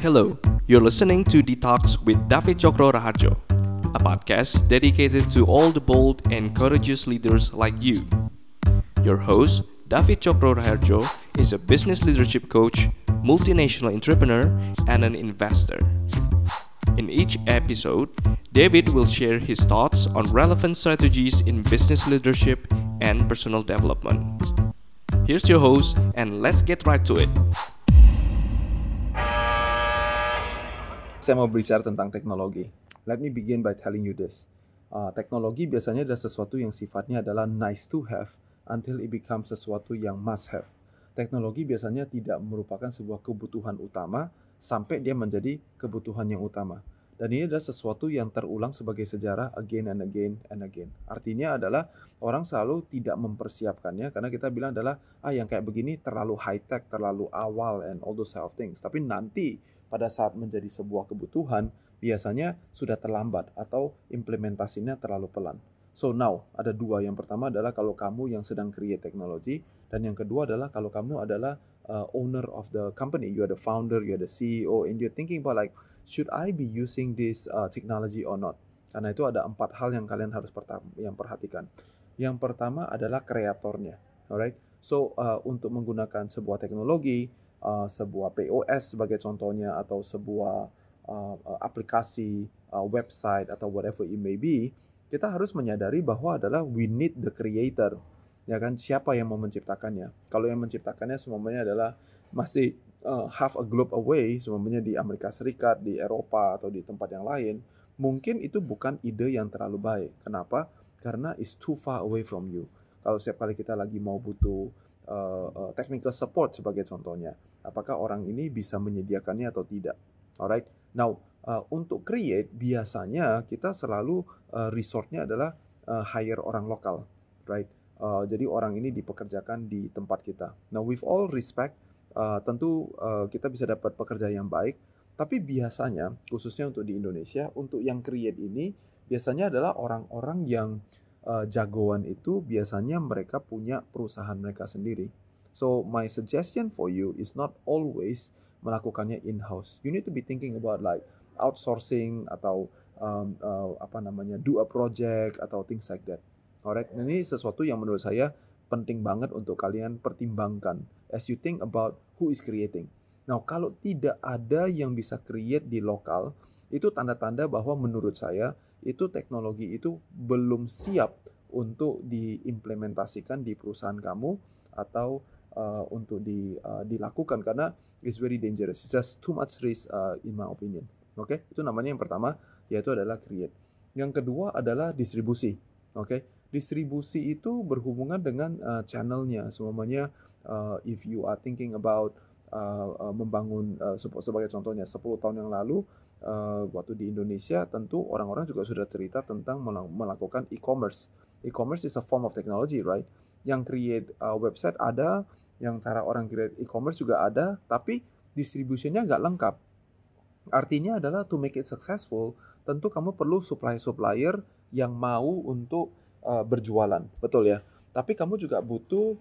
Hello, you're listening to Detox with David Chokro Raharjo, a podcast dedicated to all the bold and courageous leaders like you. Your host, David Chokro Raharjo, is a business leadership coach, multinational entrepreneur, and an investor. In each episode, David will share his thoughts on relevant strategies in business leadership and personal development. Here's your host, and let's get right to it. Saya mau bicara tentang teknologi. Let me begin by telling you this. Uh, teknologi biasanya adalah sesuatu yang sifatnya adalah nice to have until it becomes sesuatu yang must have. Teknologi biasanya tidak merupakan sebuah kebutuhan utama sampai dia menjadi kebutuhan yang utama. Dan ini adalah sesuatu yang terulang sebagai sejarah again and again and again. Artinya adalah orang selalu tidak mempersiapkannya karena kita bilang adalah ah yang kayak begini terlalu high tech, terlalu awal and all those of things. Tapi nanti pada saat menjadi sebuah kebutuhan biasanya sudah terlambat atau implementasinya terlalu pelan. So now ada dua. Yang pertama adalah kalau kamu yang sedang create teknologi dan yang kedua adalah kalau kamu adalah uh, owner of the company, you are the founder, you are the CEO, and you're thinking about like should I be using this uh, technology or not? Karena itu ada empat hal yang kalian harus yang perhatikan. Yang pertama adalah kreatornya, alright? So uh, untuk menggunakan sebuah teknologi uh, sebuah POS sebagai contohnya atau sebuah uh, uh, aplikasi, uh, website atau whatever it may be, kita harus menyadari bahwa adalah we need the creator. Ya kan, siapa yang mau menciptakannya? Kalau yang menciptakannya semuanya adalah masih uh, half a globe away, semuanya di Amerika Serikat, di Eropa atau di tempat yang lain, mungkin itu bukan ide yang terlalu baik. Kenapa? Karena it's too far away from you. Kalau setiap kali kita lagi mau butuh uh, uh, technical support sebagai contohnya. Apakah orang ini bisa menyediakannya atau tidak? Alright. Now, uh, untuk create biasanya kita selalu uh, resortnya adalah uh, hire orang lokal, right? Uh, jadi orang ini dipekerjakan di tempat kita. Now, with all respect, uh, tentu uh, kita bisa dapat pekerja yang baik, tapi biasanya khususnya untuk di Indonesia, untuk yang create ini biasanya adalah orang-orang yang uh, jagoan itu biasanya mereka punya perusahaan mereka sendiri. So my suggestion for you is not always melakukannya in-house. You need to be thinking about like outsourcing atau um, uh, apa namanya do a project atau things like that. Alright, nah, ini sesuatu yang menurut saya penting banget untuk kalian pertimbangkan as you think about who is creating. Nah, kalau tidak ada yang bisa create di lokal, itu tanda-tanda bahwa menurut saya itu teknologi itu belum siap untuk diimplementasikan di perusahaan kamu atau uh, untuk di, uh, dilakukan karena it's very dangerous. It's just too much risk uh, in my opinion. Oke, okay? itu namanya yang pertama yaitu adalah create. Yang kedua adalah distribusi. Oke, okay? distribusi itu berhubungan dengan uh, channelnya. Semuanya uh, if you are thinking about uh, uh, membangun uh, sebagai contohnya 10 tahun yang lalu uh, waktu di Indonesia tentu orang-orang juga sudah cerita tentang melakukan e-commerce. E-commerce is a form of technology, right? Yang create uh, website ada, yang cara orang create e-commerce juga ada, tapi distribusinya nggak lengkap. Artinya adalah to make it successful, tentu kamu perlu supplier-supplier yang mau untuk uh, berjualan, betul ya? Tapi kamu juga butuh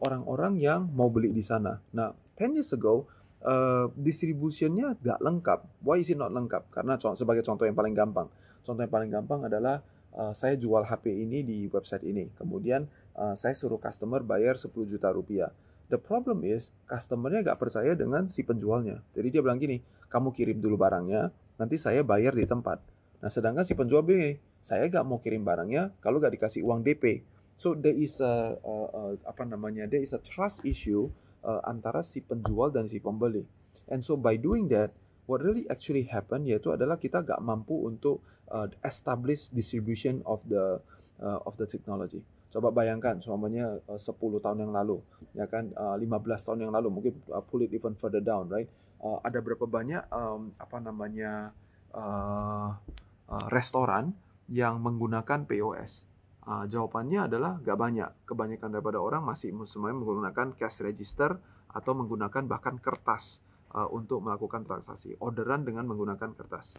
orang-orang uh, yang mau beli di sana. Nah, 10 years ago, uh, distributionnya nggak lengkap. Why is it not lengkap? Karena sebagai contoh yang paling gampang, contoh yang paling gampang adalah uh, saya jual HP ini di website ini, kemudian uh, saya suruh customer bayar 10 juta rupiah. The problem is customernya nggak percaya dengan si penjualnya. Jadi dia bilang gini, kamu kirim dulu barangnya, nanti saya bayar di tempat. Nah sedangkan si penjual bilang, saya nggak mau kirim barangnya kalau nggak dikasih uang DP. So there is a, a, a apa namanya, there is a trust issue uh, antara si penjual dan si pembeli. And so by doing that, what really actually happen yaitu adalah kita gak mampu untuk uh, establish distribution of the uh, of the technology. Coba bayangkan, semuanya uh, 10 tahun yang lalu, ya kan, uh, 15 tahun yang lalu, mungkin uh, pull it even further down, right? Uh, ada berapa banyak um, apa namanya uh, uh, restoran yang menggunakan POS? Uh, jawabannya adalah gak banyak. Kebanyakan daripada orang masih semuanya menggunakan cash register atau menggunakan bahkan kertas uh, untuk melakukan transaksi. Orderan dengan menggunakan kertas.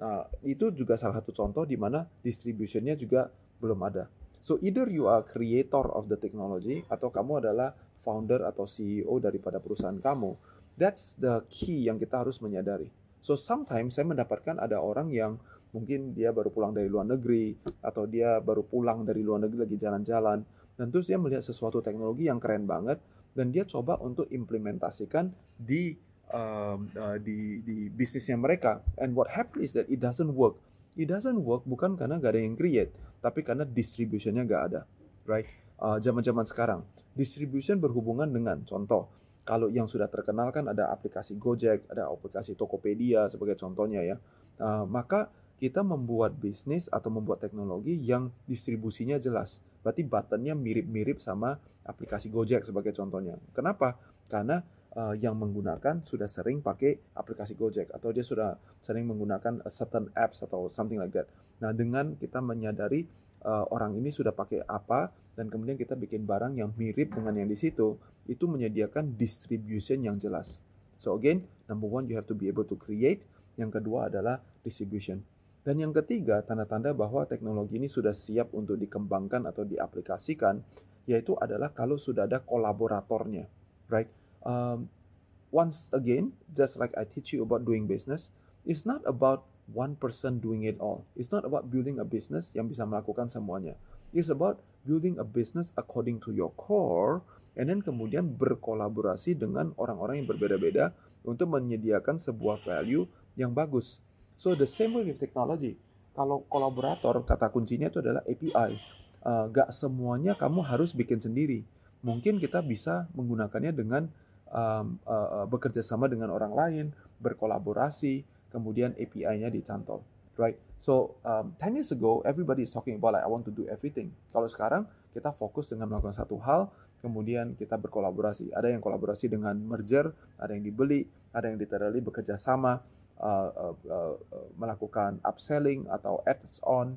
Nah, itu juga salah satu contoh di mana distributionnya juga belum ada. So either you are creator of the technology atau kamu adalah founder atau CEO daripada perusahaan kamu. That's the key yang kita harus menyadari. So sometimes saya mendapatkan ada orang yang mungkin dia baru pulang dari luar negeri atau dia baru pulang dari luar negeri lagi jalan-jalan dan terus dia melihat sesuatu teknologi yang keren banget dan dia coba untuk implementasikan di um, uh, di di bisnisnya mereka and what happens is that it doesn't work it doesn't work bukan karena gak ada yang create tapi karena distributionnya gak ada right uh, zaman-zaman uh, sekarang distribution berhubungan dengan contoh kalau yang sudah terkenal kan ada aplikasi Gojek ada aplikasi Tokopedia sebagai contohnya ya uh, maka kita membuat bisnis atau membuat teknologi yang distribusinya jelas. Berarti buttonnya mirip-mirip sama aplikasi Gojek sebagai contohnya. Kenapa? Karena uh, yang menggunakan sudah sering pakai aplikasi Gojek atau dia sudah sering menggunakan certain apps atau something like that. Nah, dengan kita menyadari uh, orang ini sudah pakai apa dan kemudian kita bikin barang yang mirip dengan yang di situ, itu menyediakan distribution yang jelas. So again, number one you have to be able to create. Yang kedua adalah distribution. Dan yang ketiga, tanda-tanda bahwa teknologi ini sudah siap untuk dikembangkan atau diaplikasikan, yaitu adalah kalau sudah ada kolaboratornya, right? Um, once again, just like I teach you about doing business, it's not about one person doing it all. It's not about building a business yang bisa melakukan semuanya. It's about building a business according to your core, and then kemudian berkolaborasi dengan orang-orang yang berbeda-beda untuk menyediakan sebuah value yang bagus. So the same way with technology. Kalau kolaborator, kata kuncinya itu adalah API. Uh, gak semuanya kamu harus bikin sendiri. Mungkin kita bisa menggunakannya dengan um, uh, bekerja sama dengan orang lain, berkolaborasi, kemudian API-nya dicantol, right? So um, 10 years ago, everybody is talking about like I want to do everything. Kalau sekarang kita fokus dengan melakukan satu hal, kemudian kita berkolaborasi. Ada yang kolaborasi dengan merger, ada yang dibeli, ada yang literally bekerja sama, Uh, uh, uh, melakukan upselling atau ads on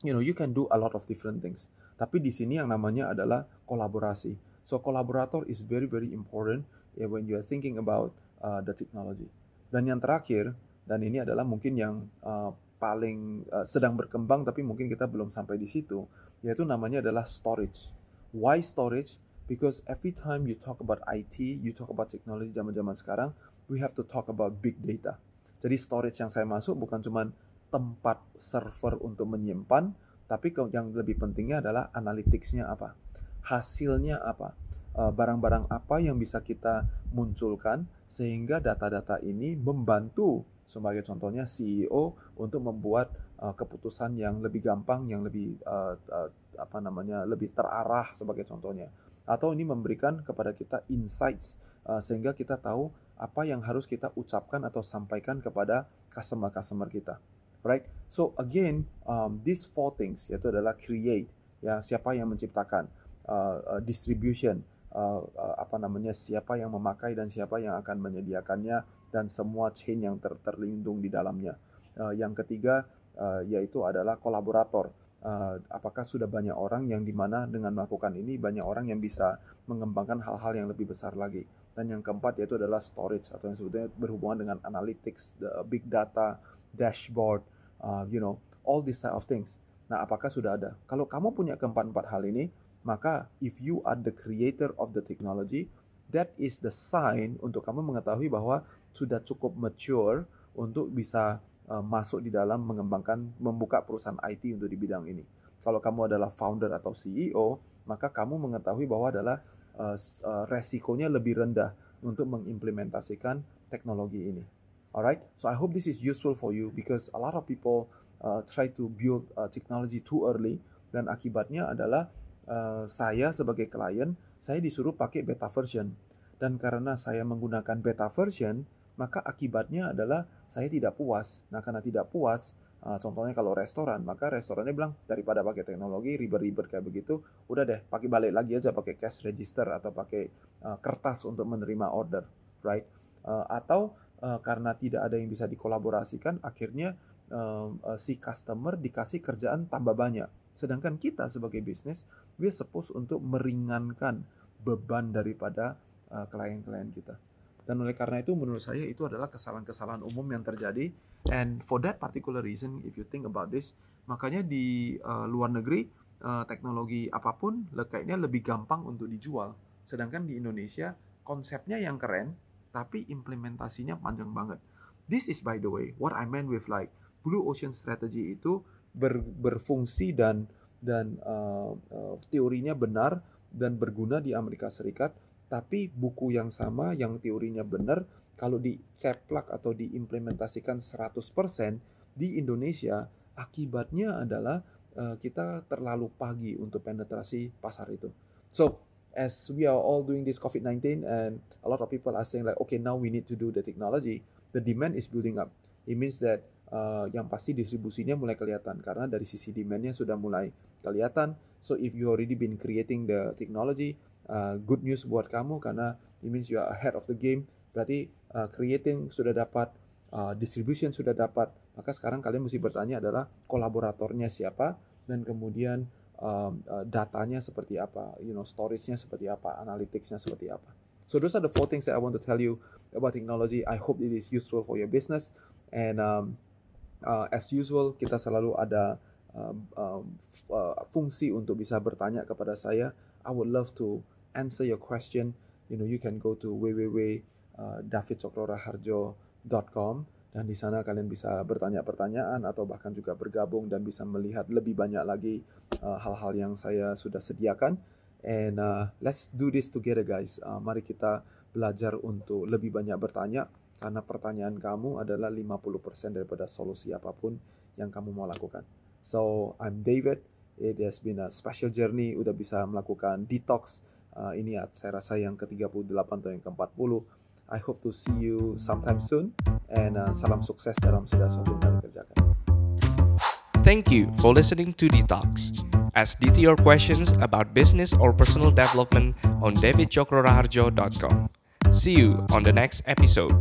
you know you can do a lot of different things tapi di sini yang namanya adalah kolaborasi so kolaborator is very very important yeah, when you are thinking about uh, the technology. Dan yang terakhir dan ini adalah mungkin yang uh, paling uh, sedang berkembang tapi mungkin kita belum sampai di situ yaitu namanya adalah storage. Why storage? Because every time you talk about IT you talk about technology zaman-zaman sekarang we have to talk about big data. Jadi storage yang saya masuk bukan cuma tempat server untuk menyimpan, tapi yang lebih pentingnya adalah analytics-nya apa, hasilnya apa, eh, barang-barang apa yang bisa kita munculkan sehingga data-data ini membantu sebagai contohnya CEO untuk membuat eh, keputusan yang lebih gampang, yang lebih uh, apa namanya lebih terarah sebagai contohnya, atau ini memberikan kepada kita insights sehingga kita tahu apa yang harus kita ucapkan atau sampaikan kepada customer-customer kita. Right? So again, um, these four things yaitu adalah create, ya siapa yang menciptakan, uh, uh, distribution, uh, uh, apa namanya siapa yang memakai dan siapa yang akan menyediakannya dan semua chain yang ter terlindung di dalamnya. Uh, yang ketiga uh, yaitu adalah kolaborator. Uh, apakah sudah banyak orang yang di mana dengan melakukan ini banyak orang yang bisa mengembangkan hal-hal yang lebih besar lagi dan yang keempat yaitu adalah storage atau yang sebetulnya berhubungan dengan analytics, the big data, dashboard, uh, you know, all these type of things. Nah, apakah sudah ada? Kalau kamu punya keempat-empat hal ini, maka if you are the creator of the technology, that is the sign untuk kamu mengetahui bahwa sudah cukup mature untuk bisa uh, masuk di dalam mengembangkan, membuka perusahaan IT untuk di bidang ini. Kalau kamu adalah founder atau CEO, maka kamu mengetahui bahwa adalah uh, uh, resikonya lebih rendah untuk mengimplementasikan teknologi ini. Alright, so I hope this is useful for you because a lot of people uh, try to build uh, technology too early dan akibatnya adalah uh, saya sebagai klien saya disuruh pakai beta version dan karena saya menggunakan beta version maka akibatnya adalah saya tidak puas. Nah karena tidak puas Uh, contohnya kalau restoran, maka restorannya bilang daripada pakai teknologi ribet-ribet kayak begitu, udah deh pakai balik lagi aja pakai cash register atau pakai uh, kertas untuk menerima order, right? Atau karena tidak ada yang bisa dikolaborasikan, akhirnya si customer dikasih kerjaan tambah banyak. Sedangkan kita sebagai bisnis, we supposed untuk meringankan beban daripada klien-klien uh, kita. Dan oleh karena itu menurut saya itu adalah kesalahan-kesalahan umum yang terjadi. And for that particular reason, if you think about this, makanya di uh, luar negeri uh, teknologi apa pun kayaknya lebih gampang untuk dijual. Sedangkan di Indonesia konsepnya yang keren, tapi implementasinya panjang banget. This is by the way what I meant with like blue ocean strategy itu ber, berfungsi dan dan uh, uh, teorinya benar dan berguna di Amerika Serikat, tapi buku yang sama yang teorinya benar kalau diceplak atau diimplementasikan 100% di Indonesia akibatnya adalah uh, kita terlalu pagi untuk penetrasi pasar itu. So, as we are all doing this COVID-19 and a lot of people are saying like, okay, now we need to do the technology, the demand is building up. It means that uh, yang pasti distribusinya mulai kelihatan karena dari sisi demandnya sudah mulai kelihatan. So if you already been creating the technology, uh, good news buat kamu karena it means you are ahead of the game. Berarti uh, creating sudah dapat, uh, distribution sudah dapat. Maka sekarang kalian mesti bertanya adalah kolaboratornya siapa dan kemudian um, uh, datanya seperti apa, you know, storage-nya seperti apa, analytics-nya seperti apa. So those are the four things that I want to tell you about technology. I hope it is useful for your business. And um, uh, as usual, kita selalu ada uh, uh, fungsi untuk bisa bertanya kepada saya. I would love to answer your question. You know, you can go to www.davidcokroraharjo.com dan di sana kalian bisa bertanya pertanyaan atau bahkan juga bergabung dan bisa melihat lebih banyak lagi hal-hal uh, yang saya sudah sediakan. And uh, let's do this together guys. Uh, mari kita belajar untuk lebih banyak bertanya karena pertanyaan kamu adalah 50% daripada solusi apa pun yang kamu mau lakukan. So, I'm David. It has been a special journey. Udah bisa melakukan detox. Uh, ini saya rasa yang ke-38 atau yang ke-40 I hope to see you sometime soon and uh, salam sukses dalam segala sesuatu yang kalian kerjakan. Thank you for listening to Detox. Ask DT your questions about business or personal development on davidcokroraharjo.com. See you on the next episode.